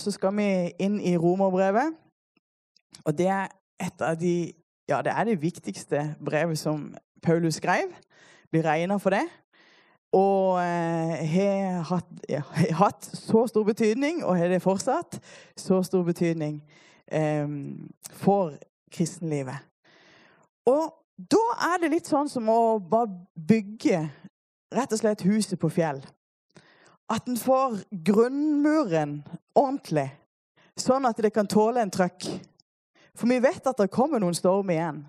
så skal vi inn i romerbrevet. Og det er et av de Ja, det er det viktigste brevet som Paulus skrev. Blir regna for det. Og eh, har hatt, ja, hatt så stor betydning, og har det fortsatt, så stor betydning eh, for kristenlivet. Og da er det litt sånn som å bare bygge rett og slett huset på fjell. At en får grunnmuren ordentlig, sånn at det kan tåle en trøkk. For vi vet at det kommer noen storm igjen.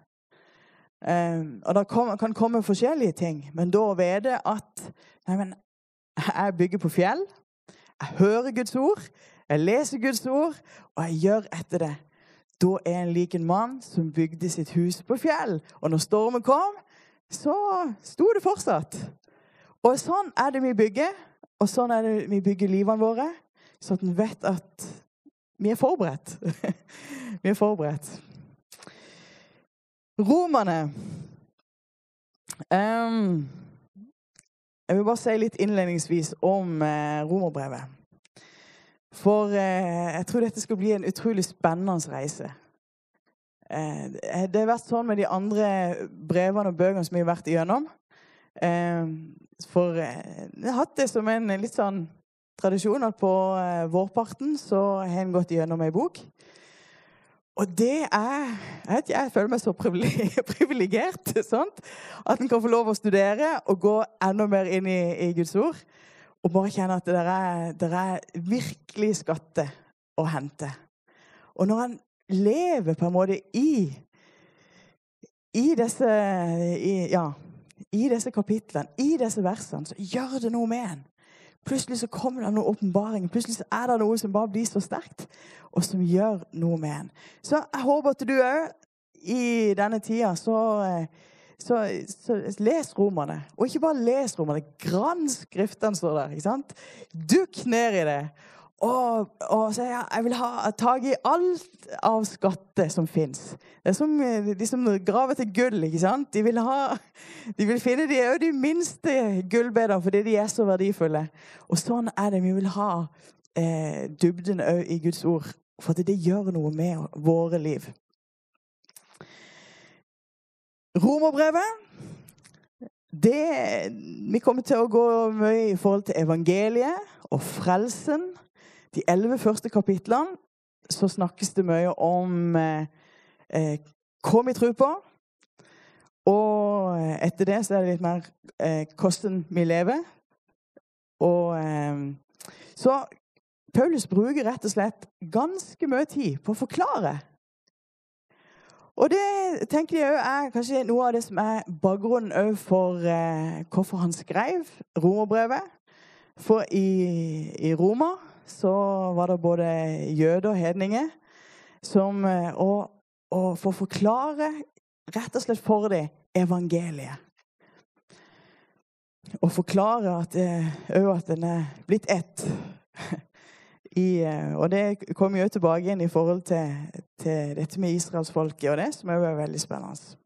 Um, og det kan komme forskjellige ting, men da vet jeg at nei, men, jeg bygger på fjell. Jeg hører Guds ord, jeg leser Guds ord, og jeg gjør etter det. Da er en lik en mann som bygde sitt hus på fjell. Og når stormen kom, så sto det fortsatt. Og sånn er det vi bygger, og sånn er det vi bygger livene våre. Så at en vet at vi er forberedt. vi er forberedt. Romerne um, Jeg vil bare si litt innledningsvis om uh, romerbrevet. For uh, jeg tror dette skal bli en utrolig spennende reise. Uh, det har vært sånn med de andre brevene og bøkene som vi har vært igjennom. For jeg har hatt det som en litt sånn tradisjon at på vårparten så har en gått gjennom ei bok. Og det er Jeg, jeg føler meg så privilegert at en kan få lov å studere og gå enda mer inn i, i Guds ord. Og bare kjenne at det er, det er virkelig skatter å hente. Og når en lever på en måte i, i disse i, ja, i disse kapitlene, i disse versene, så gjør det noe med en. Plutselig så kommer det noen åpenbaring. Plutselig så er det noe som bare blir så sterkt, og som gjør noe med en. Så jeg håper at du òg i denne tida så, så, så, les romerne. Og ikke bare les romerne. Gransk Skriftene, står der. ikke sant? Dukk ned i det. Og, og så jeg, jeg vil ha tak i alt av skatter som fins. Det er som de som graver til gull. ikke sant? De vil, ha, de vil finne de, de minste gullbedene fordi de er så verdifulle. Og sånn er det. Vi vil ha eh, dybden òg i Guds ord. For at det gjør noe med våre liv. Romerbrevet det, Vi kommer til å gå mye i forhold til evangeliet og frelsen de elleve første kapitlene så snakkes det mye om eh, eh, hva vi tror på. Og etter det så er det litt mer eh, hvordan vi lever. Og eh, Så Paulus bruker rett og slett ganske mye tid på å forklare. Og det tenker jeg er kanskje noe av det som er bakgrunnen for eh, hvorfor han skrev romerbrevet. For i, i Roma så var det både jøder og hedninger som Og, og for å forklare rett og slett for dem evangeliet. Og forklare at òg eh, at den er blitt ett. I, eh, og det kommer jo tilbake igjen i forhold til, til dette med israelsfolket og det, som òg er veldig spennende.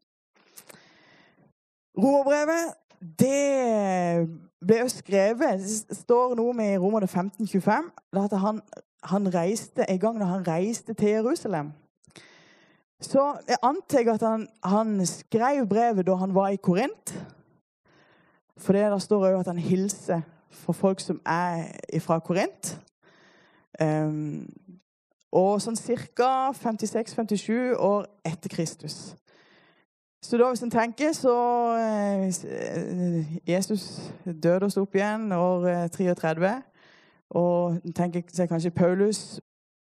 Romerbrevet det ble jo skrevet Det står noe med i Romerne 1525 at han, han reiste en gang da han reiste til Jerusalem. Så jeg antar at han, han, skrev brevet da han var i Korint. For det der står òg at han hilser for folk som er fra Korint. Um, og sånn ca. 56-57 år etter Kristus. Så da, hvis en tenker, så eh, Jesus døde og sto opp igjen år 33. Eh, og en tenker seg kanskje Paulus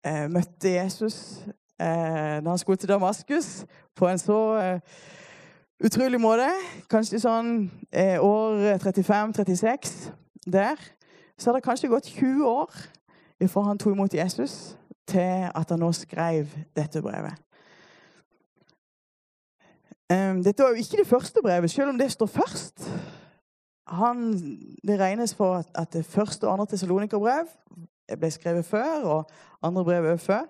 eh, møtte Jesus eh, da han skulle til Damaskus, på en så eh, utrolig måte. Kanskje sånn eh, år 35-36 der. Så har det kanskje gått 20 år fra han tok imot Jesus, til at han nå skrev dette brevet. Dette var jo ikke det første brevet, selv om det står først. Han, det regnes for at det første og andre tesalonikerbrev ble skrevet før, og andre brev òg før.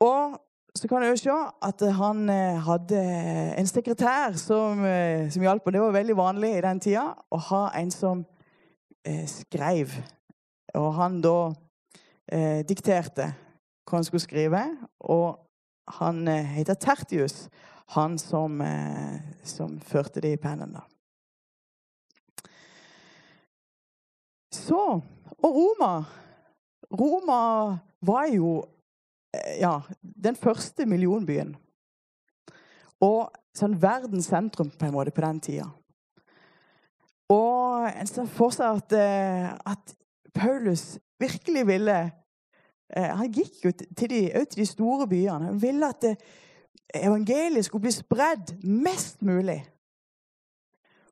Og så kan jeg jo se at han eh, hadde en sekretær som, eh, som hjalp. Og det var veldig vanlig i den tida å ha en som eh, skrev. Og han da eh, dikterte hva han skulle skrive. Og han eh, heter Tertius, han som, eh, som førte det i pennen. da. Så Og Roma. Roma var jo eh, ja, den første millionbyen. Og sånn verdens sentrum på en måte på den tida. Og en ser for seg at, eh, at Paulus virkelig ville Han gikk jo til de, til de store byene. Han ville at evangeliet skulle bli spredd mest mulig.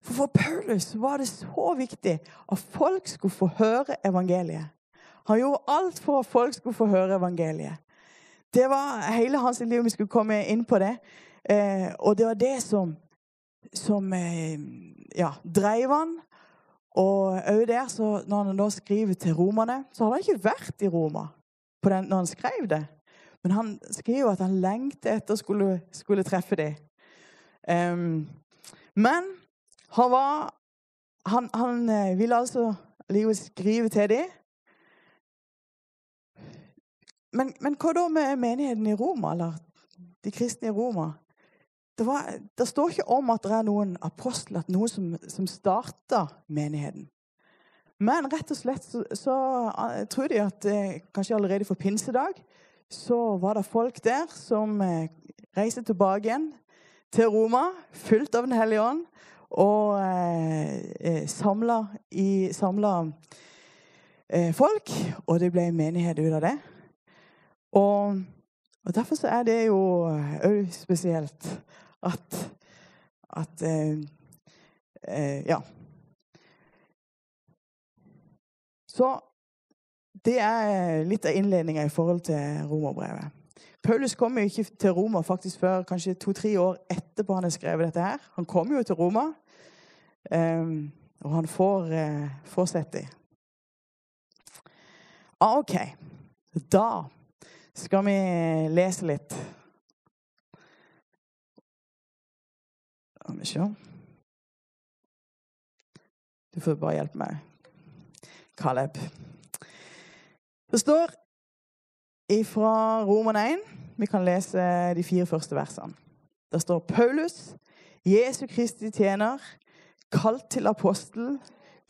For for Paulus var det så viktig at folk skulle få høre evangeliet. Han gjorde alt for at folk skulle få høre evangeliet. Det var hele hans liv. Vi skulle komme inn på det. Eh, og det var det som, som eh, ja, dreiv han. Og òg der, så når han nå skriver til romerne, så hadde han ikke vært i Roma den, når han skrev det. Men han skriver at han lengter etter å skulle, skulle treffe dem. Um, men han var Han, han eh, ville altså likevel skrive til dem. Men, men, hva da med menigheten i Roma, eller de kristne i Roma? Det, var, det står ikke om at det er noen apostler, noen som, som starta menigheten. Men rett og slett så, så uh, tror de at uh, kanskje allerede for pinsedag så var det folk der som uh, reiste tilbake igjen til Roma, fullt av Den hellige ånd, og eh, i, samla eh, folk. Og det ble menighet ut av det. Og, og derfor så er det jo òg spesielt at, at eh, eh, Ja. Så det er litt av innledninga i forhold til romerbrevet. Paulus kommer jo ikke til Roma faktisk før kanskje to-tre år etterpå han har skrevet dette. her. Han kommer jo til Roma, um, og han får, uh, får sett dem. Ah, OK. Da skal vi lese litt. Skal vi se Du får bare hjelpe meg, Caleb. Det står fra Roman 1. Vi kan lese de fire første versene. Det står Paulus, Jesu Kristi tjener, kalt til apostel,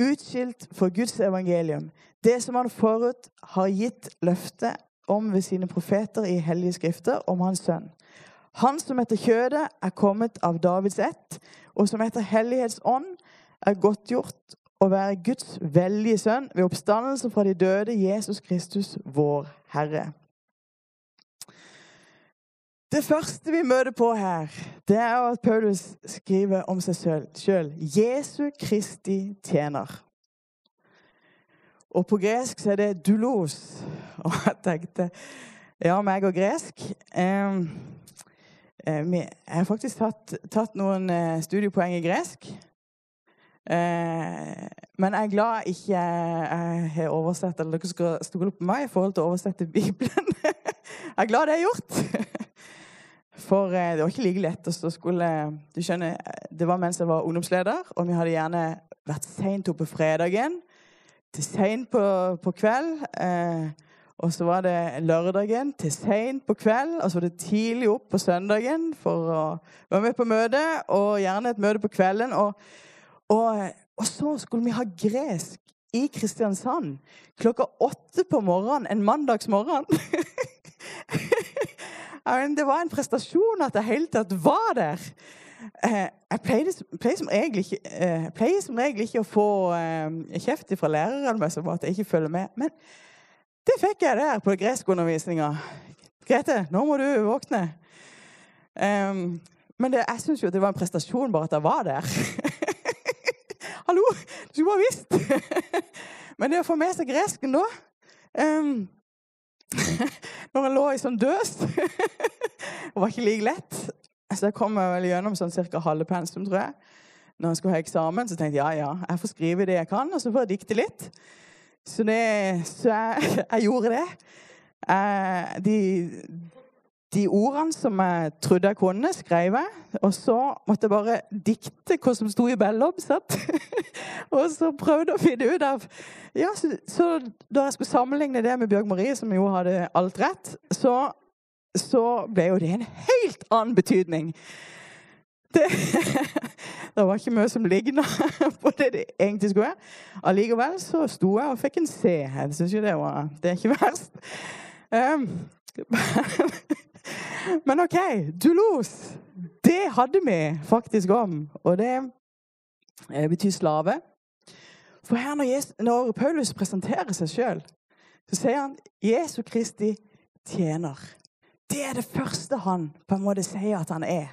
utskilt for Guds evangelium, det som han forut har gitt løfte om ved sine profeter i hellige skrifter om hans sønn. Han som etter kjødet er kommet av Davids ett, og som etter hellighetsånd er godtgjort å være Guds veldige sønn ved oppstandelse fra de døde, Jesus Kristus, vår Herre. Det første vi møter på her, det er at Paulus skriver om seg sjøl. Jesu Kristi tjener. Og på gresk så er det 'dulos'. Og jeg tenkte Ja, meg og gresk eh, Jeg har faktisk tatt, tatt noen eh, studiepoeng i gresk. Eh, men jeg er glad ikke jeg har oversett eller dere skal stole på meg i forhold til å oversette Bibelen. jeg er glad det er gjort. For eh, det var ikke like lett å skulle Du skjønner, det var mens jeg var ungdomsleder, og vi hadde gjerne vært seint oppe fredagen til seint på, på, kveld. Eh, og så var det lørdagen til seint på kveld, og så var det tidlig opp på søndagen for å være med på møte, og gjerne et møte på kvelden. Og, og, og så skulle vi ha gresk i Kristiansand klokka åtte på morgenen en mandagsmorgen. Det var en prestasjon at jeg hele tatt var der. Eh, jeg pleier, som regel ikke, eh, som regel ikke å få eh, kjeft fra lærerne for at jeg ikke følger med. Men det fikk jeg der på greskundervisninga. Grete, nå må du våkne. Men det, jeg syns jo det var en prestasjon bare at jeg var der. Hallo! Du skulle bare visst! Men det å få med seg gresken da Når jeg lå i sånn døs. det var ikke like lett. Så jeg kom vel gjennom sånn ca. halve pensum, tror jeg. Når jeg skulle ha eksamen, så tenkte jeg ja, ja, jeg får skrive det jeg kan, og så får jeg dikte litt. Så, det, så jeg, jeg, gjorde det. Jeg, de, de ordene som jeg trodde jeg kunne, skrev jeg. Og så måtte jeg bare dikte hva som sto i Bellob. og så prøvde jeg å finne ut av ja, så, så, Da jeg skulle sammenligne det med Bjørg Marie, som jo hadde alt rett, så, så ble jo det en helt annen betydning. Det, det var ikke mye som ligna på det det egentlig skulle være. Allikevel så sto jeg og fikk en C. Jeg syns jo det var Det er ikke verst. Um, men OK, Dulos. Det hadde vi faktisk om. Og det eh, betyr slave. For her når, Jesus, når Paulus presenterer seg sjøl, så sier han Jesu Kristi tjener. Det er det første han på en måte sier at han er.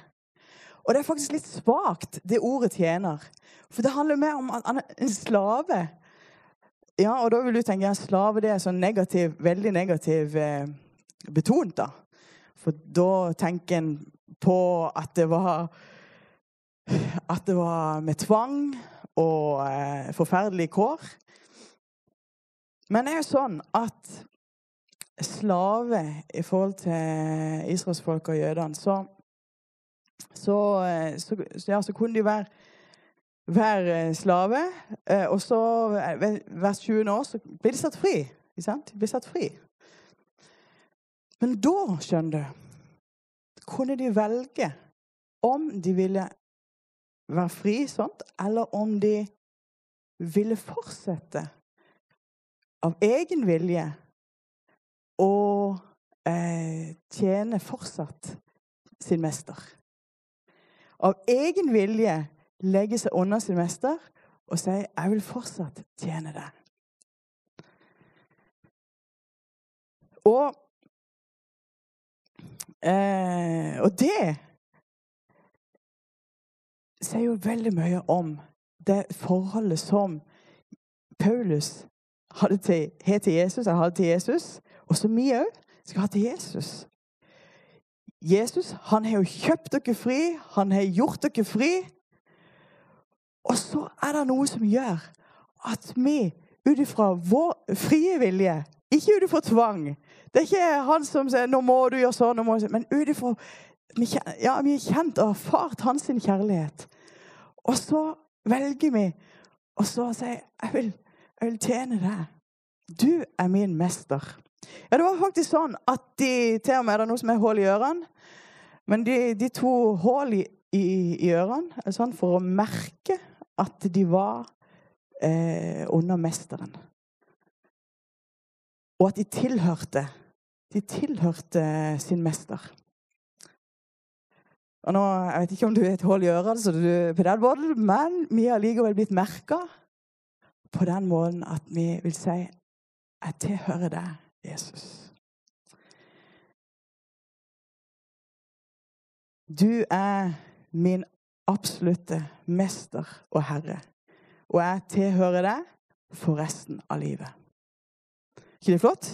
Og det er faktisk litt svakt, det ordet 'tjener'. For det handler mer om en slave. Ja, og da vil du tenke at slave det er sånn negativ, veldig negativ eh, betont. da. For da tenker en på at det var At det var med tvang og eh, forferdelige kår. Men det er jo sånn at slave i forhold til israelsfolket og jødene, så, så, eh, så, ja, så kunne de være, hver slave. Eh, og så, hvert 20. år, så blir de satt fri. De blir satt fri. Men da, skjønner du, kunne de velge om de ville være fri sånt, eller om de ville fortsette av egen vilje å eh, tjene fortsatt sin mester. Av egen vilje legge seg under sin mester og si 'Jeg vil fortsatt tjene deg'. Eh, og det sier jo veldig mye om det forholdet som Paulus hadde til, til Jesus, han hadde til Jesus, og som vi òg skal ha til Jesus. Jesus han har jo kjøpt dere fri, han har gjort dere fri. Og så er det noe som gjør at vi ut ifra vår frie vilje, ikke ut ifra tvang, det er ikke han som sier 'nå må du gjøre sånn', nå må du... men ut ifra ja, Vi er kjent og erfart hans kjærlighet. Og så velger vi og så sier jeg vil, jeg vil tjene deg. Du er min mester. Ja, Det var faktisk sånn at de til og med er det noe som er hull i ørene. Men de, de to hull i, i, i, ørene sånn for å merke at de var eh, under mesteren og at de tilhørte. De tilhørte sin mester. Og nå, Jeg vet ikke om du er et hull i øret den måten, men vi har likevel blitt merka på den måten at vi vil si jeg tilhører deg, Jesus. Du er min absolutte mester og herre, og jeg tilhører deg for resten av livet ikke det flott?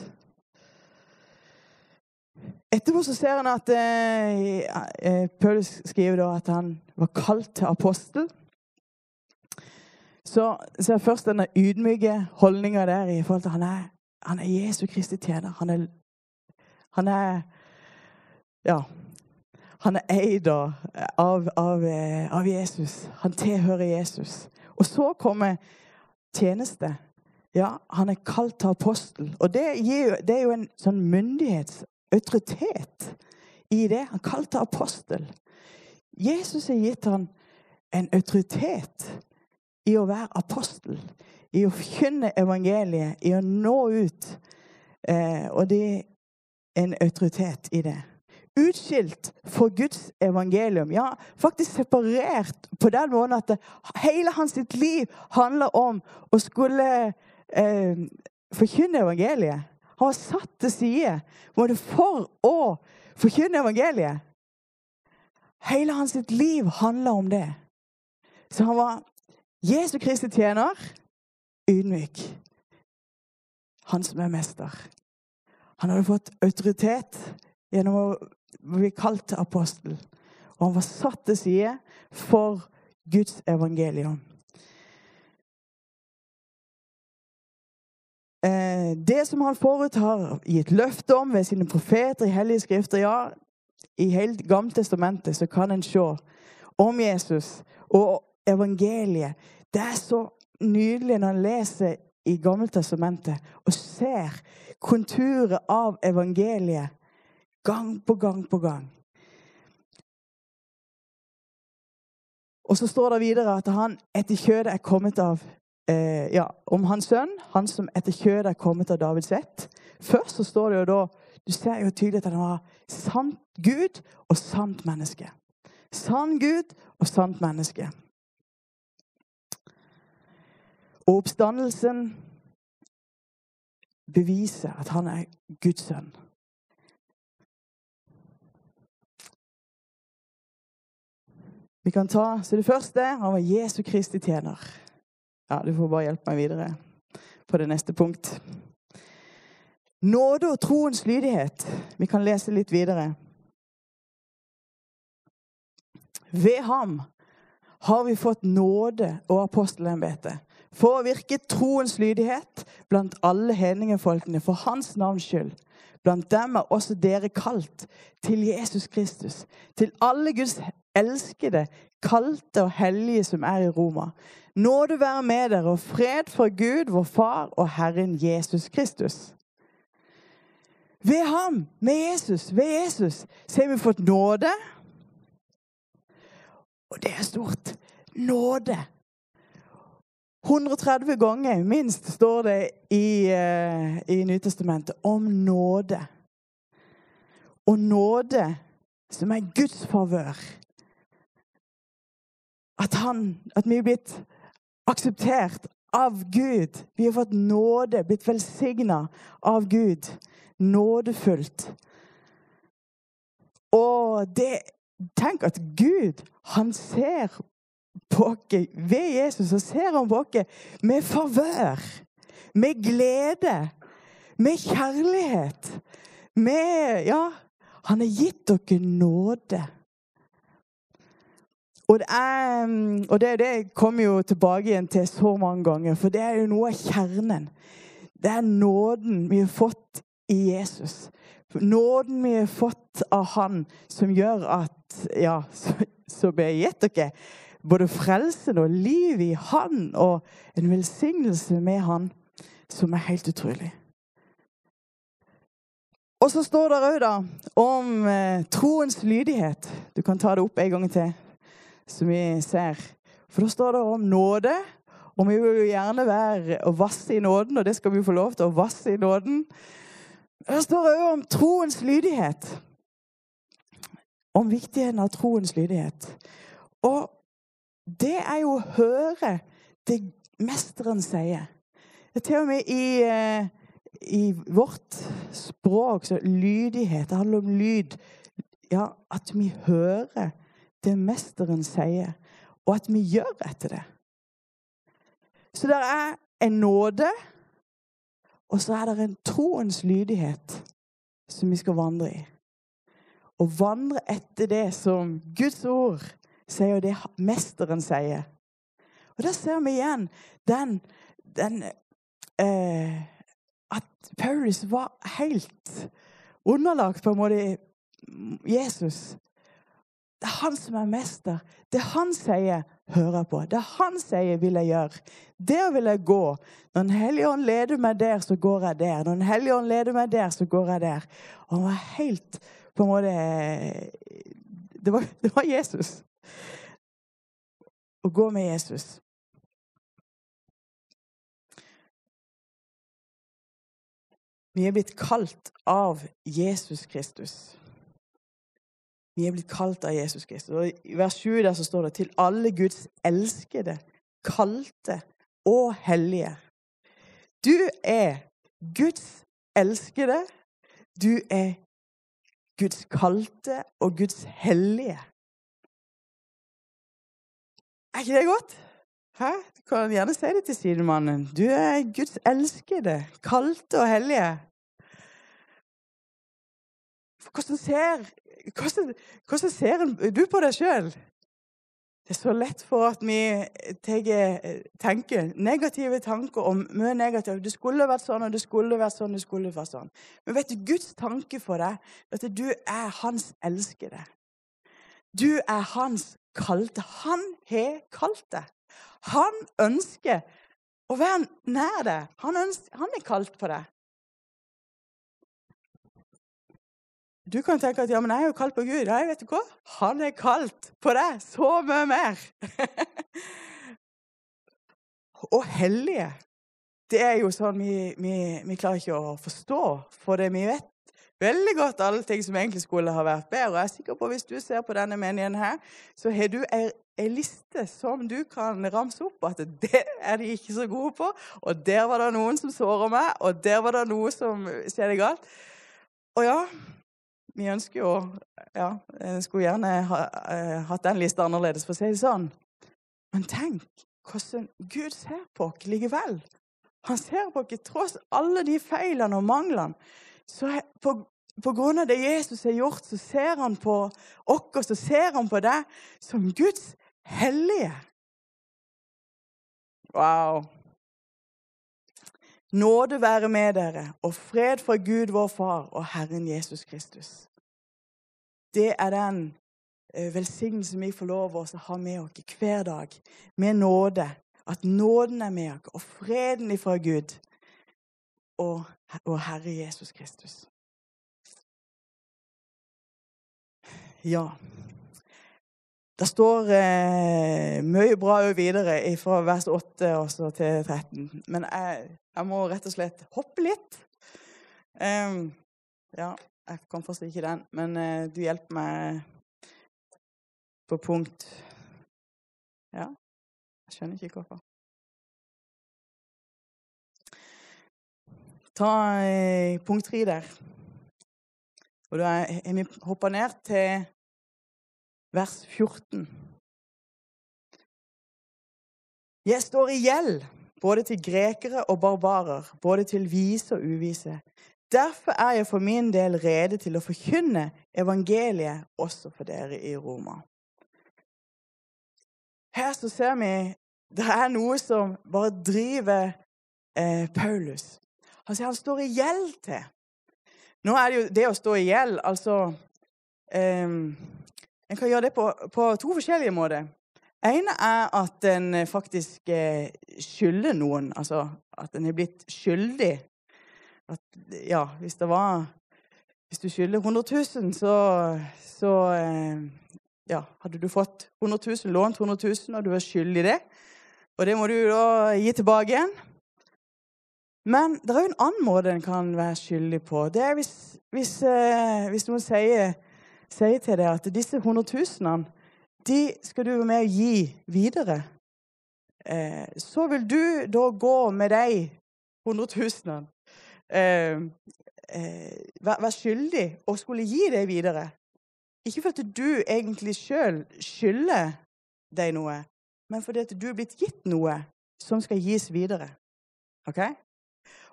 Etterpå så ser han at eh, eh, Paulus skriver da at han var kalt til apostel. Så ser først denne ydmyke holdninga der i forhold til han er, han er Jesu Kristi tjener. Han er, han er Ja. Han er eid av, av, eh, av Jesus. Han tilhører Jesus. Og så kommer tjeneste. Ja, han er kalt til apostel. Og det, gir, det er jo en sånn myndighetsautoritet i det. Han kalte apostel. Jesus har gitt han en autoritet i å være apostel. I å forkynne evangeliet, i å nå ut. Eh, og det er en autoritet i det. Utskilt for Guds evangelium. Ja, faktisk separert på den måten at hele hans liv handler om å skulle eh, forkynne evangeliet. Var satt til side både for å forkynne evangeliet. Hele hans liv handla om det. Så han var Jesu Kristi tjener, ydmyk. Han som er mester. Han hadde fått autoritet gjennom å bli kalt apostel. Og han var satt til side for Guds evangelium. Det som han forut har gitt løfte om ved sine profeter i hellige skrifter, ja, i hele Gamle testamentet så kan en se om Jesus og evangeliet. Det er så nydelig når en leser i Gamle testamentet og ser konturer av evangeliet gang på gang på gang. Og så står det videre at han etter kjødet er kommet av eh, ja, Om hans sønn, han som etter kjødet er kommet av Davids ett. Først så står det jo da Du ser jo tydelig at han var sant Gud og sant menneske. Sann Gud og sant menneske. Og oppstandelsen beviser at han er Guds sønn. Vi kan ta så det første han var Jesu Kristi tjener. Ja, Du får bare hjelpe meg videre på det neste punkt. Nåde og troens lydighet. Vi kan lese litt videre. Ved ham har vi fått nåde og apostelembete for å virke troens lydighet blant alle hedningefolkene for hans navns skyld. Blant dem er også dere kalt til Jesus Kristus, til alle Guds elskede, kalte og hellige som er i Roma. Nåde være med dere og fred fra Gud, vår Far og Herren Jesus Kristus. Ved ham, med Jesus, ved Jesus, så har vi fått nåde. Og det er stort. Nåde. 130 ganger minst står det i, uh, i Nytestamentet om nåde. Og nåde som er Guds favør. At, han, at vi er blitt akseptert av Gud. Vi har fått nåde, blitt velsigna av Gud. Nådefullt. Og det Tenk at Gud, han ser på oss ved Jesus, så ser han på oss med favør, med glede, med kjærlighet. Med Ja, han har gitt dere nåde. Og det, er, og det, det kommer jo tilbake igjen til så mange ganger, for det er jo noe av kjernen. Det er nåden vi har fått i Jesus. Nåden vi har fått av Han, som gjør at Ja, så, så ber jeg gitt dere både frelsen og liv i Han, og en velsignelse med Han, som er helt utrolig. Og så står det òg, om eh, troens lydighet. Du kan ta det opp en gang til som vi ser. For da står det om nåde. Og vi vil jo gjerne være og vasse i nåden, og det skal vi få lov til å vasse i nåden. Det står òg om troens lydighet. Om viktigheten av troens lydighet. Og det er jo å høre det mesteren sier. Er til og med i, eh, i vårt språk så lydighet. Det handler om lyd. Ja, at vi hører det mesteren sier, og at vi gjør etter det. Så det er en nåde, og så er det en troens lydighet som vi skal vandre i. Å vandre etter det som Guds ord sier, og det mesteren sier. Og der ser vi igjen den, den eh, At Paulus var helt underlagt på en måte Jesus. Det er han som er mester. Det han sier, hører på. Det han sier, vil jeg gjøre. Der vil jeg gå. Når Den hellige ånd leder meg der, så går jeg der. Når Den hellige ånd leder meg der, så går jeg der. Og han var helt på en måte Det var, det var Jesus. Å gå med Jesus. Vi er blitt kalt av Jesus Kristus. Vi er blitt kalt av Jesus Kristus. Og I vers 7 der så står det til alle Guds elskede, kalte og hellige. Du er Guds elskede. Du er Guds kalte og Guds hellige. Er ikke det godt? Hæ? Du kan gjerne si det til sidemannen. Du er Guds elskede, kalte og hellige. Hvordan ser hvordan, hvordan ser du på deg sjøl? Det er så lett for at vi tenker, negative tanker om mye negativt. Det skulle vært sånn, og det skulle vært sånn, og det skulle vært sånn. Men vet du, Guds tanke for deg er at du er hans elskede. Du er hans kalte. Han har kalt deg. Han ønsker å være nær deg. Han, ønsker, han er kalt på deg. Du kan tenke at ja, men jeg er jo kalt på Gud. Nei, vet du hva? Han er kalt på deg så mye mer. og hellige. Det er jo sånn vi, vi, vi, klarer ikke å forstå, for det vi vet veldig godt alle ting som egentlig skulle ha vært bedre. Og jeg er sikker på Hvis du ser på denne menigheten her, så har du ei, liste som du kan ramse opp at det er de ikke så gode på. Og der var det noen som såra meg, og der var det noe som skjedde galt. Og ja, vi ønsker jo Ja, jeg skulle gjerne ha, uh, hatt den lista annerledes, for å si det sånn. Men tenk hvordan Gud ser på oss likevel. Han ser på oss tross alle de feilene og manglene. Så på, på grunn av det Jesus har gjort, så ser han på oss, så ser han på det som Guds hellige. Wow. Nåde være med dere og fred fra Gud vår Far og Herren Jesus Kristus. Det er den eh, velsignelsen vi får lov å ha med oss hver dag, med nåde. At nåden er med oss, og freden ifra Gud og, og Herre Jesus Kristus. Ja. Det står eh, mye bra videre fra vers 8 til 13. Men jeg, jeg, må rett og slett hoppe litt. Um, ja, jeg kan forstå ikke den, men uh, du hjelper meg på punkt Ja, jeg skjønner ikke hvorfor. Ta uh, punkt tre der. Og da har vi hoppa ned til vers 14. Jeg står i gjeld både til grekere og barbarer, både til vise og uvise. Derfor er jeg for min del rede til å forkynne evangeliet også for dere i Roma. Her så ser vi det er noe som bare driver eh, Paulus. Han han står i gjeld til. Nå er det jo det å stå i gjeld altså eh, En kan gjøre det på, på to forskjellige måter. Ene er at en faktisk eh, skylder noen. Altså at en er blitt skyldig at ja, hvis det var Hvis du skylder 100 000, så, så eh, ja, hadde du fått 100 000, lånt 100 000, og du er skyldig det. Og det må du da gi tilbake igjen. Men det er jo en annen måte en kan være skyldig på. Det er hvis, hvis, eh, hvis noen sier, sier, til deg at disse 100 000 de skal du være med og gi videre. Eh, så vil du da gå med de 100 000 eh, eh, være skyldig og skulle gi det videre. Ikke fordi du egentlig sjøl skylder deg noe, men fordi du er blitt gitt noe som skal gis videre. Ok?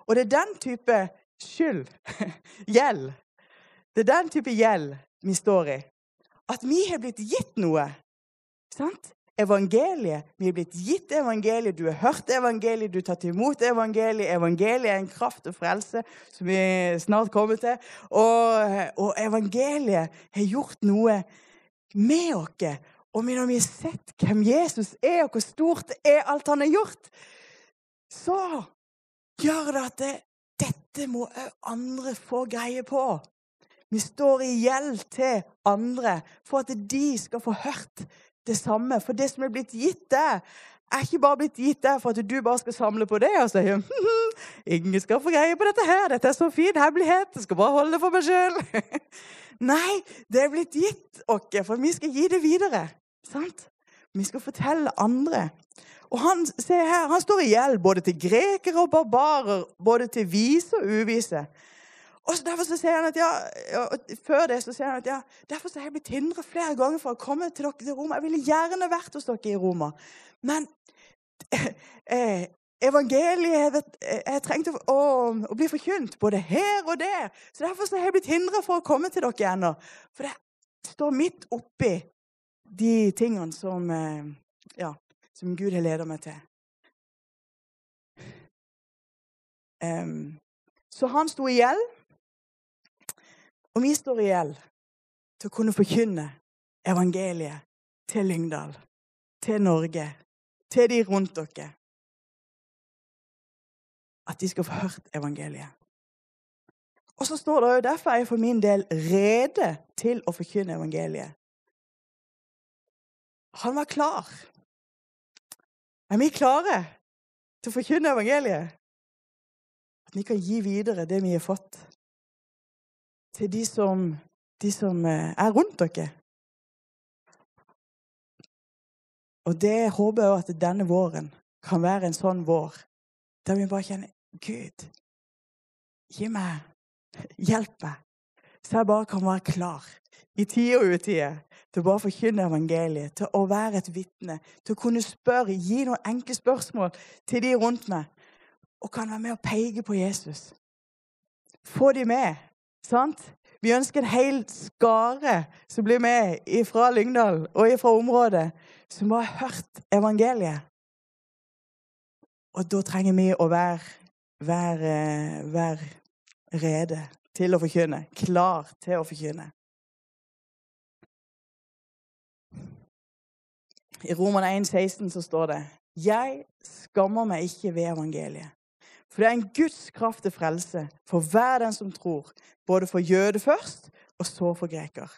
Og det er den type skyld, gjeld, det er den type gjeld vi står i. At vi har blitt gitt noe. Sant? evangeliet. Vi er blitt gitt evangeliet, du har hørt evangeliet, du har tatt imot evangeliet. Evangeliet er en kraft og frelse som vi snart kommer til. Og, og evangeliet har gjort noe med oss. Og når vi har sett hvem Jesus er, og hvor stort det er alt han har gjort, så gjør det at det, dette må òg andre få greie på. Vi står i gjeld til andre for at de skal få hørt det samme. For det som er blitt gitt deg, er ikke bare blitt gitt deg for at du bare skal samle på det og si hm, hm, ingen skal få greie på dette her, dette er så fin hemmelighet, jeg skal bare holde det for meg sjøl. Nei, det er blitt gitt oss, for vi skal gi det videre. Sant? Vi skal fortelle andre. Og han, se her, han står i gjeld både til grekere og barbarer, både til vise og uvise. Og så Derfor så sier han at ja, før det så sier han at ja, derfor så har jeg blitt hindret flere ganger for å komme til dere til Roma. Jeg ville gjerne vært hos dere i Roma. Men eh, evangeliet jeg, jeg trengte å, å, bli forkynt både her og der. Så Derfor så har jeg blitt hindret for å komme til dere ennå. For det står midt oppi de tingene som, eh, ja, som Gud har ledet meg til. Um, så han sto i gjeld, og vi står i gjeld til å kunne forkynne evangeliet til Lyngdal, til Norge, til de rundt dere. At de skal få hørt evangeliet. Og så står det jo derfor er jeg for min del rede til å forkynne evangeliet. Han var klar. Er vi klare til å forkynne evangeliet? At vi kan gi videre det vi har fått, til de som, de som eh, er rundt dere. Og det håper jeg at denne våren kan være en sånn vår der vi bare kjenner Gud, gi meg Hjelp meg, så jeg bare kan være klar i tide og utide til å bare forkynne evangeliet, til å være et vitne, til å kunne spørre, gi noen enkle spørsmål til de rundt meg, og kan være med og peke på Jesus. Få de med. Sant? Vi ønsker en hel skare som blir med fra Lyngdal og fra området, som har hørt evangeliet. Og da trenger vi å være, være, være rede til å forkynne. Klar til å forkynne. I Roman 1, 16 så står det Jeg skammer meg ikke ved evangeliet. For det er en Guds kraft til frelse for hver den som tror, både for jøde først og så for greker.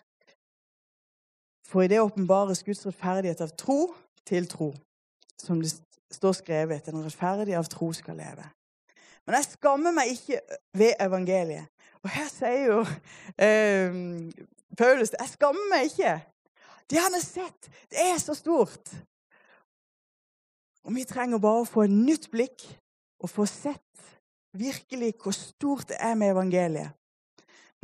For i det åpenbares Guds rettferdighet av tro til tro, som det står skrevet, den rettferdige av tro skal leve. Men jeg skammer meg ikke ved evangeliet. Og her sier jo eh, Paulus jeg skammer meg ikke. Det han har sett, det er så stort. Og vi trenger bare å få et nytt blikk og få sett virkelig hvor stort det er med evangeliet.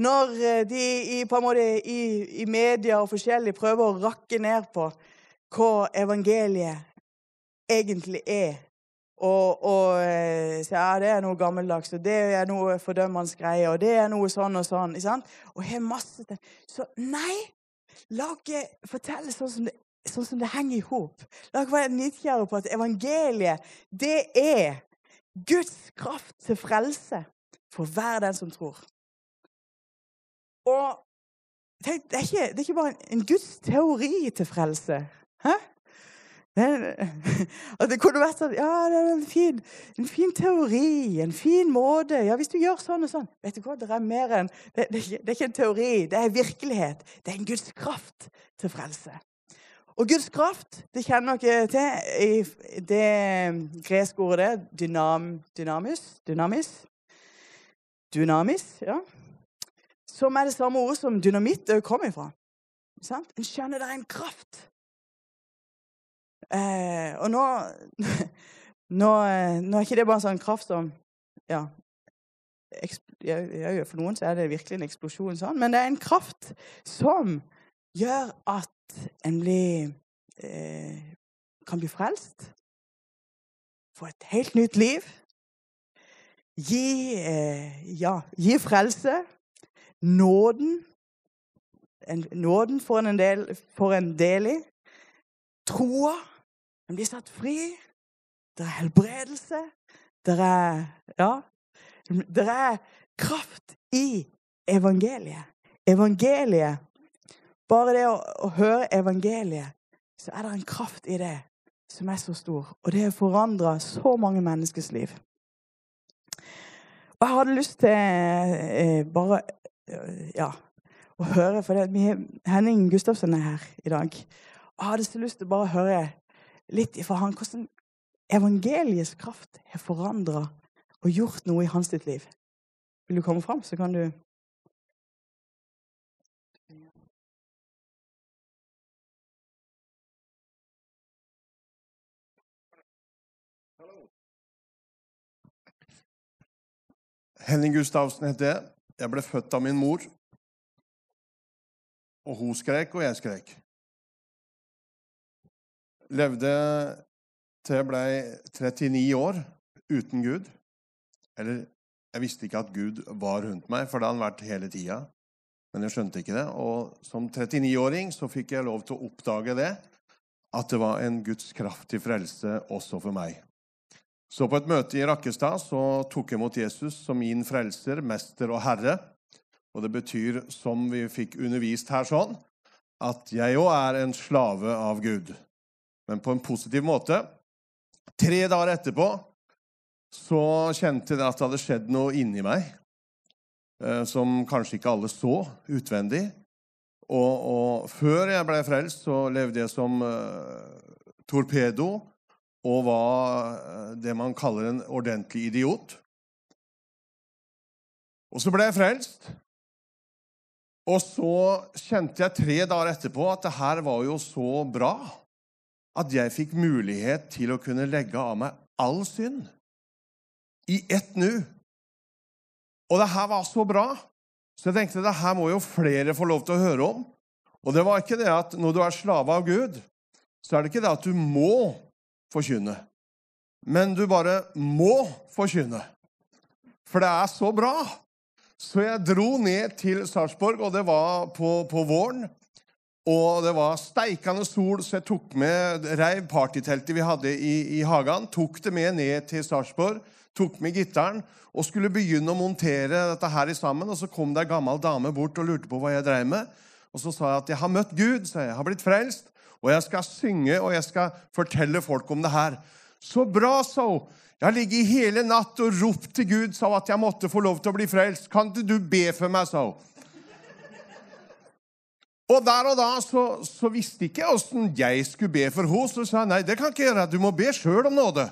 Når eh, de i, måte, i, i media og forskjellig prøver å rakke ned på hva evangeliet egentlig er og, og sier så, ja, det er noe gammeldags, og det er noe fordømmende greie, og det er noe sånn og sånn. ikke sant? Og har masse til. Så nei, la ikke fortelle sånn som det, sånn som det henger i hop. La ikke være nidkjære på at evangeliet, det er Guds kraft til frelse for hver den som tror. Og det er ikke, det er ikke bare en, en Guds teori til frelse. Hæ? Det, det kunne vært sånn Ja, det er en fin, en fin, teori, en fin måte. Ja, hvis du gjør sånn og sånn Vet du hva, det er mer enn det, det, er ikke en teori, det er virkelighet. Det er en Guds kraft til frelse. Og Guds kraft, det kjenner dere til i det greske ordet dynam, dynamis, dynamis. Dynamis, ja. Som er det samme ordet som dynamitt òg kommer ifra. En skjønner det er en kraft Eh, og nå, nå, nå, er ikke det bare en sånn kraft som ja, For noen så er det virkelig en eksplosjon, sånn, men det er en kraft som gjør at en blir eh, kan bli frelst. Få et helt nytt liv. Gi, eh, ja, gi frelse. Nåden. En, nåden får en, del, får en del i. Troa en blir satt fri. Det er helbredelse. Det er Ja. Det er kraft i evangeliet. Evangeliet Bare det å, å høre evangeliet, så er det en kraft i det som er så stor. Og det har forandra så mange menneskers liv. Og jeg hadde lyst til eh, bare eh, ja, å høre For det, Henning Gustavsen er her i dag. Og jeg hadde så lyst til å høre litt fra han hvordan evangeliets kraft har forandra og gjort noe i hans sitt liv. Vil du komme fram, så kan du Henning Gustavsen heter jeg. Jeg ble født av min mor. Og hun skrek, og jeg skrek levde til jeg ble 39 år uten Gud. Eller jeg visste ikke at Gud var rundt meg, for det har han vært hele tida. men jeg skjønte ikke det. Og som 39-åring så fikk jeg lov til å oppdage det, at det var en Guds kraft til frelse også for meg. Så på et møte i Rakkestad så tok jeg mot Jesus som min frelser, mester og herre. Og det betyr, som vi fikk undervist her sånn, at jeg òg er en slave av Gud. Men på en positiv måte. Tre dager etterpå så kjente jeg at det hadde skjedd noe inni meg eh, som kanskje ikke alle så utvendig. Og, og før jeg ble frelst, så levde jeg som uh, torpedo og var uh, det man kaller en ordentlig idiot. Og så ble jeg frelst. Og så kjente jeg tre dager etterpå at det her var jo så bra at jeg fikk mulighet til å kunne legge av meg all synd i ett nu. Og det her var så bra, så jeg tenkte det her må jo flere få lov til å høre om. Og det var ikke det at når du er slave av Gud, så er det ikke det at du må forkynne. Men du bare må forkynne. For det er så bra. Så jeg dro ned til Sarpsborg, og det var på, på våren. Og det var steikende sol, så jeg tok med, reiv partyteltet vi hadde i, i hagen, tok det med ned til Sarpsborg, tok med gitaren og skulle begynne å montere dette her sammen. Og så kom det ei gammel dame bort og lurte på hva jeg dreiv med. Og så sa jeg at jeg har møtt Gud, jeg. jeg har blitt frelst, og jeg skal synge og jeg skal fortelle folk om det her. Så bra, sa hun. Jeg har ligget hele natt og ropt til Gud sa hun, at jeg måtte få lov til å bli frelst. Kan ikke du be for meg, sa hun. Og der og da så, så visste ikke jeg åssen jeg skulle be for henne. Så sa jeg nei, det kan ikke gjøre. Du må be sjøl om nåde.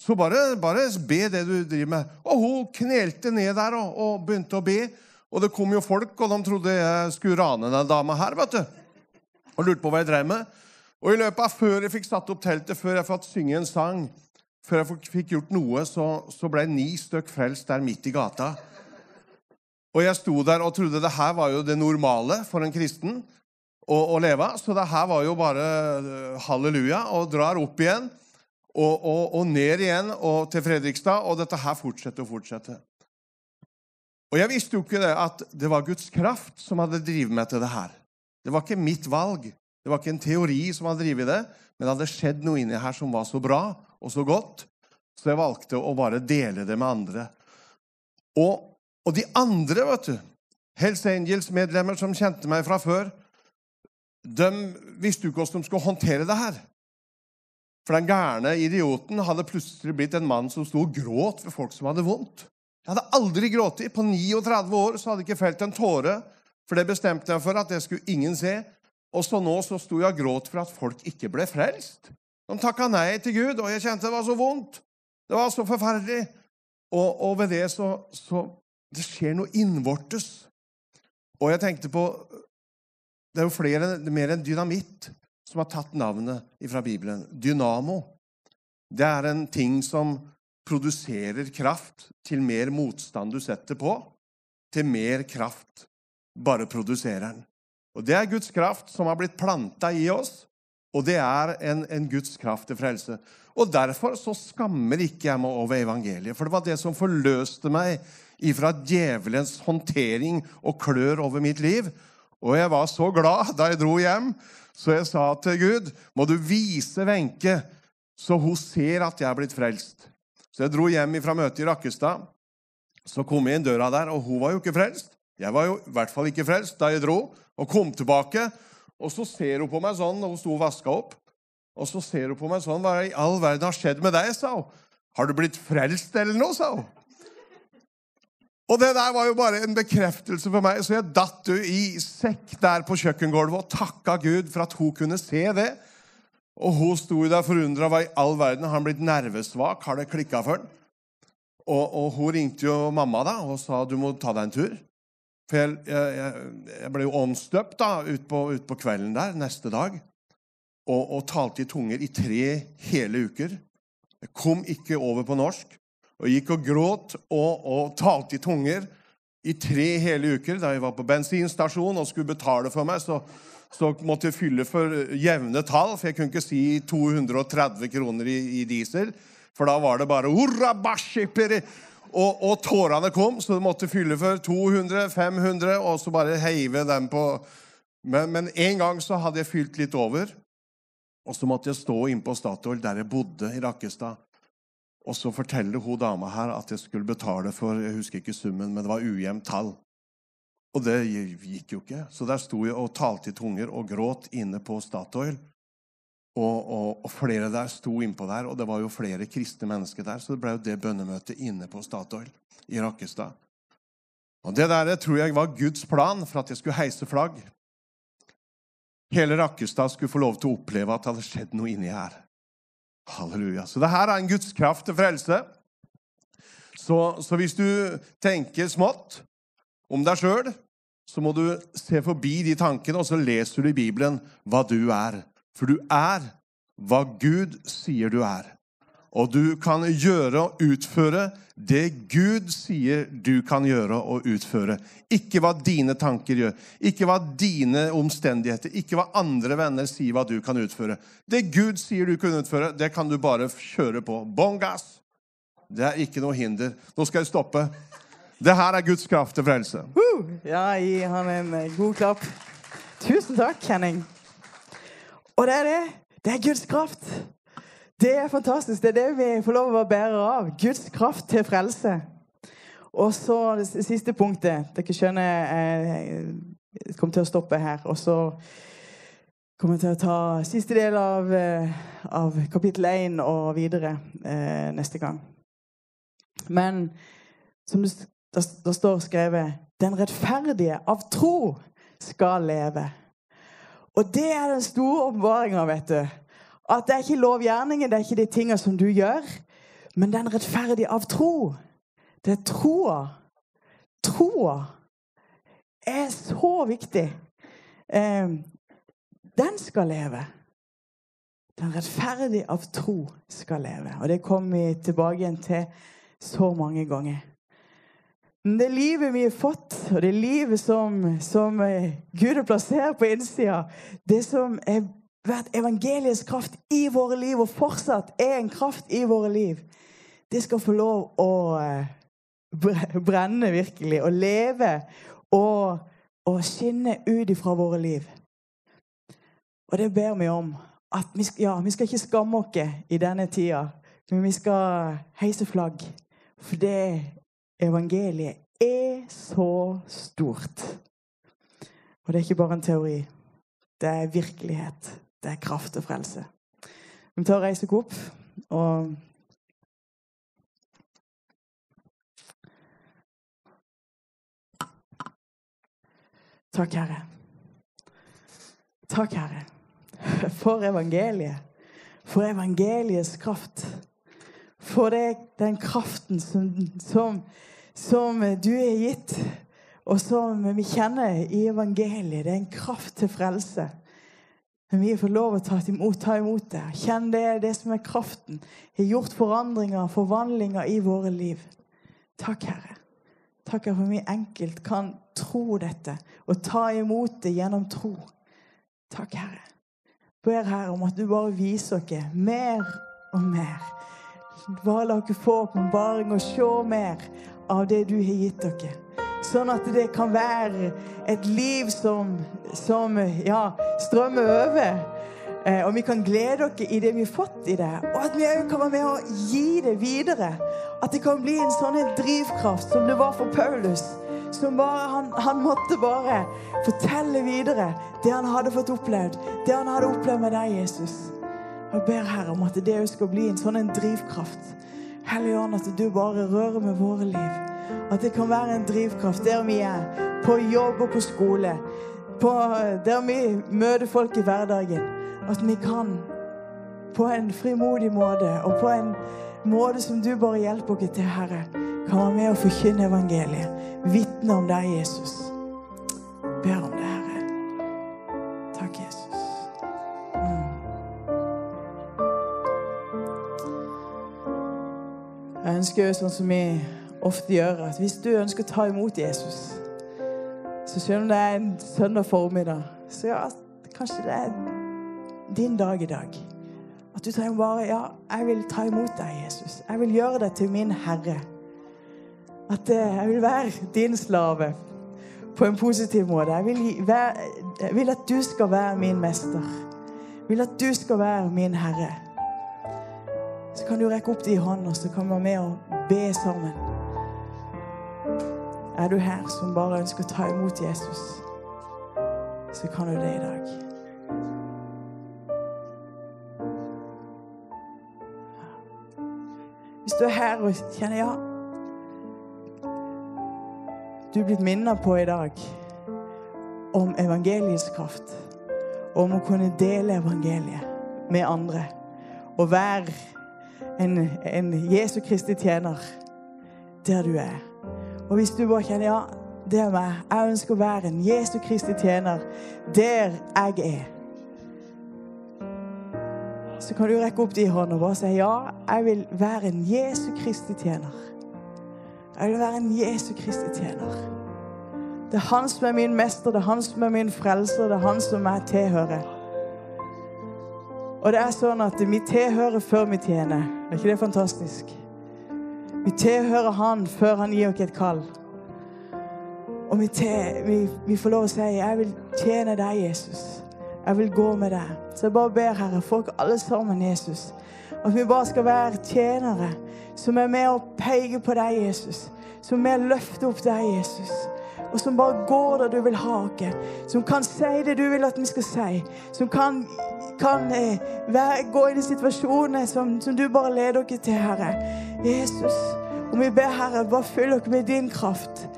Så bare, bare, be det du driver med. Og hun knelte ned der og, og, begynte å be. Og det kom jo folk, og de trodde jeg skulle rane den dama her. vet du. Og lurte på hva jeg drev med. Og i løpet av før jeg fikk satt opp teltet, før jeg fikk synge en sang, før jeg fikk gjort noe, så, så ble ni stykk frelst der midt i gata. Og jeg sto der og trodde det her var jo det normale for en kristen å, å leve. Så det her var jo bare eh, halleluja. Og drar opp igjen og, og, og ned igjen og til Fredrikstad. Og dette her fortsetter og fortsetter. Og jeg visste jo ikke det at det var Guds kraft som hadde drevet meg til det her. Det var ikke mitt valg. Det var ikke en teori som hadde drevet det, men det hadde skjedd noe inni her som var så bra og så godt, så jeg valgte å bare dele det med andre. Og og de andre, vet du, Hells Angels-medlemmer som kjente meg fra før, de visste jo ikke hvordan de skulle håndtere det her. For den gærne idioten hadde plutselig blitt en mann som sto og gråt for folk som hadde vondt. Jeg hadde aldri grått. På 39 år så hadde jeg ikke felt en tåre. For det bestemte jeg for at det skulle ingen se. Og så nå så sto jeg og gråt for at folk ikke ble frelst. De takka nei til Gud, og jeg kjente det var så vondt. Det var så forferdelig. Og, og ved det så, så det skjer noe innvortes. Og jeg tenkte på Det er jo flere, mer enn dynamitt som har tatt navnet fra Bibelen. Dynamo. Det er en ting som produserer kraft til mer motstand du setter på, til mer kraft bare produserer den. Og Det er Guds kraft som har blitt planta i oss, og det er en, en Guds kraft til frelse. Og Derfor så skammer ikke jeg meg over evangeliet, for det var det som forløste meg ifra djevelens håndtering og klør over mitt liv. Og jeg var så glad da jeg dro hjem, så jeg sa til Gud, må du vise Wenche, så hun ser at jeg er blitt frelst. Så jeg dro hjem fra møtet i Rakkestad. Så kom jeg inn døra der, og hun var jo ikke frelst. Jeg var jo i hvert fall ikke frelst da jeg dro, og kom tilbake. Og så ser hun på meg sånn, og hun sto og vaska opp. Og så ser hun på meg sånn. 'Hva i all verden har skjedd med deg?' sa hun. 'Har du blitt frelst eller noe?' sa hun. Og det der var jo bare en bekreftelse for meg, så jeg datt jo i sekk der på kjøkkengulvet og takka Gud for at hun kunne se det. Og hun sto der forundra. Hva i all verden? Har han blitt nervesvak? Har det klikka for han? Og, og, hun ringte jo mamma da og sa du må ta deg en tur. For jeg, jeg, jeg ble jo åndsdøpt da, utpå ut på kvelden der neste dag. Og, og talte i tunger i tre hele uker. Jeg kom ikke over på norsk og gikk og gråt og, og talte i tunger i tre hele uker. Da jeg var på bensinstasjon og skulle betale for meg, så, så måtte jeg fylle for jevne tall, for jeg kunne ikke si 230 kroner i, i diesel. For da var det bare Og, og tårene kom, så du måtte fylle for 200-500, og så bare heive dem på men, men en gang så hadde jeg fylt litt over, og så måtte jeg stå inne på Statoil, der jeg bodde i Rakkestad. Og så forteller hun dama her at jeg skulle betale for jeg husker ikke summen, men det var ujevnt tall. Og det gikk jo ikke. Så der sto jeg og talte i tunger og gråt inne på Statoil. Og, og, og, flere der sto innpå der, og det var jo flere kristne mennesker der. Så det ble jo det bønnemøtet inne på Statoil i Rakkestad. Og Det der tror jeg var Guds plan for at jeg skulle heise flagg. Hele Rakkestad skulle få lov til å oppleve at det hadde skjedd noe inni her. Halleluja. Så det her er en Guds kraft til frelse. Så, så hvis du tenker smått om deg sjøl, så må du se forbi de tankene, og så leser du i Bibelen hva du er. For du er hva Gud sier du er. Og du kan gjøre og utføre det Gud sier du kan gjøre og utføre. Ikke hva dine tanker gjør, ikke hva dine omstendigheter, ikke hva andre venner sier hva du kan utføre. Det Gud sier du kan utføre, det kan du bare kjøre på. Bånn gass! Det er ikke noe hinder. Nå skal jeg stoppe. Det her er Guds kraft til frelse. Uh, ja, gi han en god klapp. Tusen takk, Henning. Og det er det. Det er Guds kraft. Det er fantastisk. Det er det vi får lov å bærere av. Guds kraft til frelse. Og så det siste punktet. Dere skjønner jeg kommer til å stoppe her. Og så kommer jeg til å ta siste del av, eh, av kapittel 1 og videre eh, neste gang. Men som det, det står skrevet Den rettferdige av tro skal leve. Og det er den store åpenbaringa, vet du. At det er ikke lovgjerningen, det er ikke de tingene som du gjør, men den rettferdige av tro. Det er troa. Troa er så viktig. Eh, den skal leve. Den rettferdige av tro skal leve. Og det kommer vi tilbake igjen til så mange ganger. Det livet vi har fått, og det livet som, som eh, Gud har plassert på innsida, det som har vært evangeliets kraft i våre liv, og fortsatt er en kraft i våre liv, det skal få lov å eh, brenne virkelig, og leve og, og skinne ut ifra våre liv. Og det ber vi om. At vi, ja, vi skal ikke skamme oss i denne tida, men vi skal heise flagg. For det evangeliet er så stort. Og det er ikke bare en teori. Det er virkelighet. Det er kraft og frelse. Vi tar og reiser oss opp og Takk, Herre. Takk, Herre, for evangeliet. For evangeliets kraft for det, den kraften som, som, som du er gitt, og som vi kjenner i evangeliet. Det er en kraft til frelse. Vi får lov å ta imot, det. Kjenn det, det som er kraften. Har gjort forandringer, forvandlinger i våre liv. Takk, Herre. Takk for at vi enkelt kan tro dette og ta imot det gjennom tro. Takk, Herre. Ber Herre om at du bare viser oss mer og mer bare la dere få åpenbaring og se mer av det du har gitt dere. Sånn at det kan være et liv som, som ja, strømmer over. Eh, og vi kan glede oss i det vi har fått i det. Og at vi òg kan være med å gi det videre. At det kan bli en sånn drivkraft som det var for Paulus. Som bare, han, han, måtte bare fortelle videre det han hadde fått opplevd. Det han hadde opplevd med deg, Jesus. Jeg ber Herre om at det òg skal bli en sånn drivkraft. Hellige Ånd, at du bare rører med våre liv. At det kan være en drivkraft der vi er. På jobb og på skole. På, der vi møter folk i hverdagen. At vi kan på en frimodig måte og på en måte som du bare hjelper oss til, Herre, kan være med å forkynne evangeliet. Vitne om deg, Jesus. Ber om det. Ønsker sånn som vi ofte gjør, at hvis du ønsker å ta imot Jesus, så selv om det er en søndag formiddag, så ja, kanskje det er din dag i dag. At du trenger bare Ja, jeg vil ta imot deg, Jesus. Jeg vil gjøre deg til min Herre. At eh, jeg vil være din slave på en positiv måte. Jeg vil, være, jeg vil at du skal være min mester. Jeg vil at du skal være min herre. Så kan du rekke opp de hånda, så kan vi være med og be sammen. Er du her som bare ønsker å ta imot Jesus, så kan du det i dag. Hvis du er her og kjenner ja Du er blitt minnet på i dag om evangeliets kraft. og Om å kunne dele evangeliet med andre. Og være en, en Jesu Kristi tjener der du er. Og hvis du bare kjenner ja, det er meg. Jeg ønsker å være en Jesu Kristi tjener der jeg er. Så kan du rekke opp de håndene og bare si ja, jeg vil være en Jesu Kristi tjener. Jeg vil være en Jesu Kristi tjener. Det er han som er min mester, det er han som er min frelser, det er han som jeg tilhører. Og det er sånn at vi tilhører før vi tjener. Er ikke det fantastisk? Vi tilhører han før han gir oss et kall. Og vi, til, vi, vi får lov å si 'Jeg vil tjene deg, Jesus'. Jeg vil gå med deg. Så jeg bare ber, Herre, dere alle sammen, Jesus, at vi bare skal være tjenere som er med og peker på deg, Jesus. Som er med og løfter opp deg, Jesus. Og som bare går der du vil ha oss. Som kan si det du vil at vi skal si. Som kan, kan eh, være, gå i situasjoner som, som du bare leder oss til, Herre. Jesus. Og vi ber, Herre, bare fyll dere med din kraft.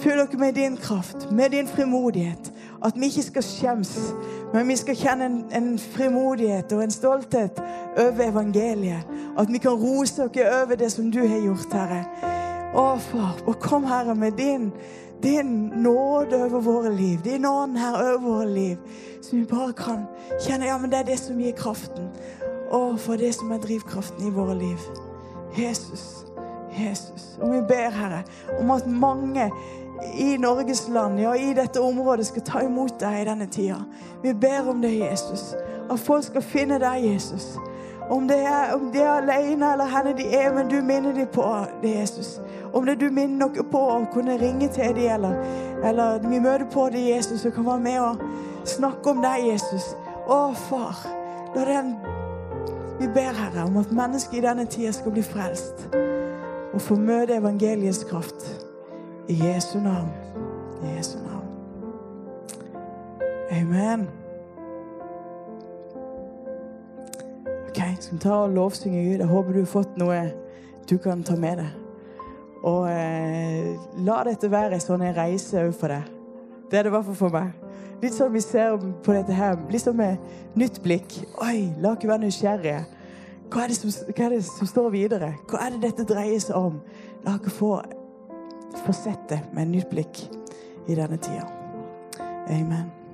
Fyll dere med din kraft, med din frimodighet. At vi ikke skal skjems, men vi skal kjenne en, en frimodighet og en stolthet over evangeliet. At vi kan rose oss over det som du har gjort, Herre. Å, far, og kom, Herre, med din, din nåde over våre liv. Din ånd, Herre, over våre liv. Så vi bare kan kjenne ja, men det er det som gir kraften. Å, for det som er drivkraften i våre liv. Jesus. Jesus. Og vi ber, Herre, om at mange i Norges land, ja, i dette området, skal ta imot deg i denne tida. Vi ber om det, Jesus. At folk skal finne deg, Jesus. Om, det er, de er alene eller henne de er, men du minner dem på det, Jesus. Om det du minner noe på å kunne ringe til dem, eller, eller vi møter på det, Jesus, og kan være med og snakke om deg, Jesus. Å, far, la den Vi ber, Herre, om at mennesker i denne tida skal bli frelst og få møte evangeliets kraft. I Jesu navn. I Jesu navn. Amen. Ok, tar og lovsynge Gud? Jeg håper du har fått noe du kan ta med deg. Og eh, la dette være en sånn en reise òg for deg. Det er det i hvert fall for meg. Litt sånn vi ser på dette her, litt sånn med nytt blikk. Oi, la oss være nysgjerrige. Hva er, som, hva er det som står videre? Hva er det dette dreier seg om? La oss få, få sett det med nytt blikk i denne tida. Amen.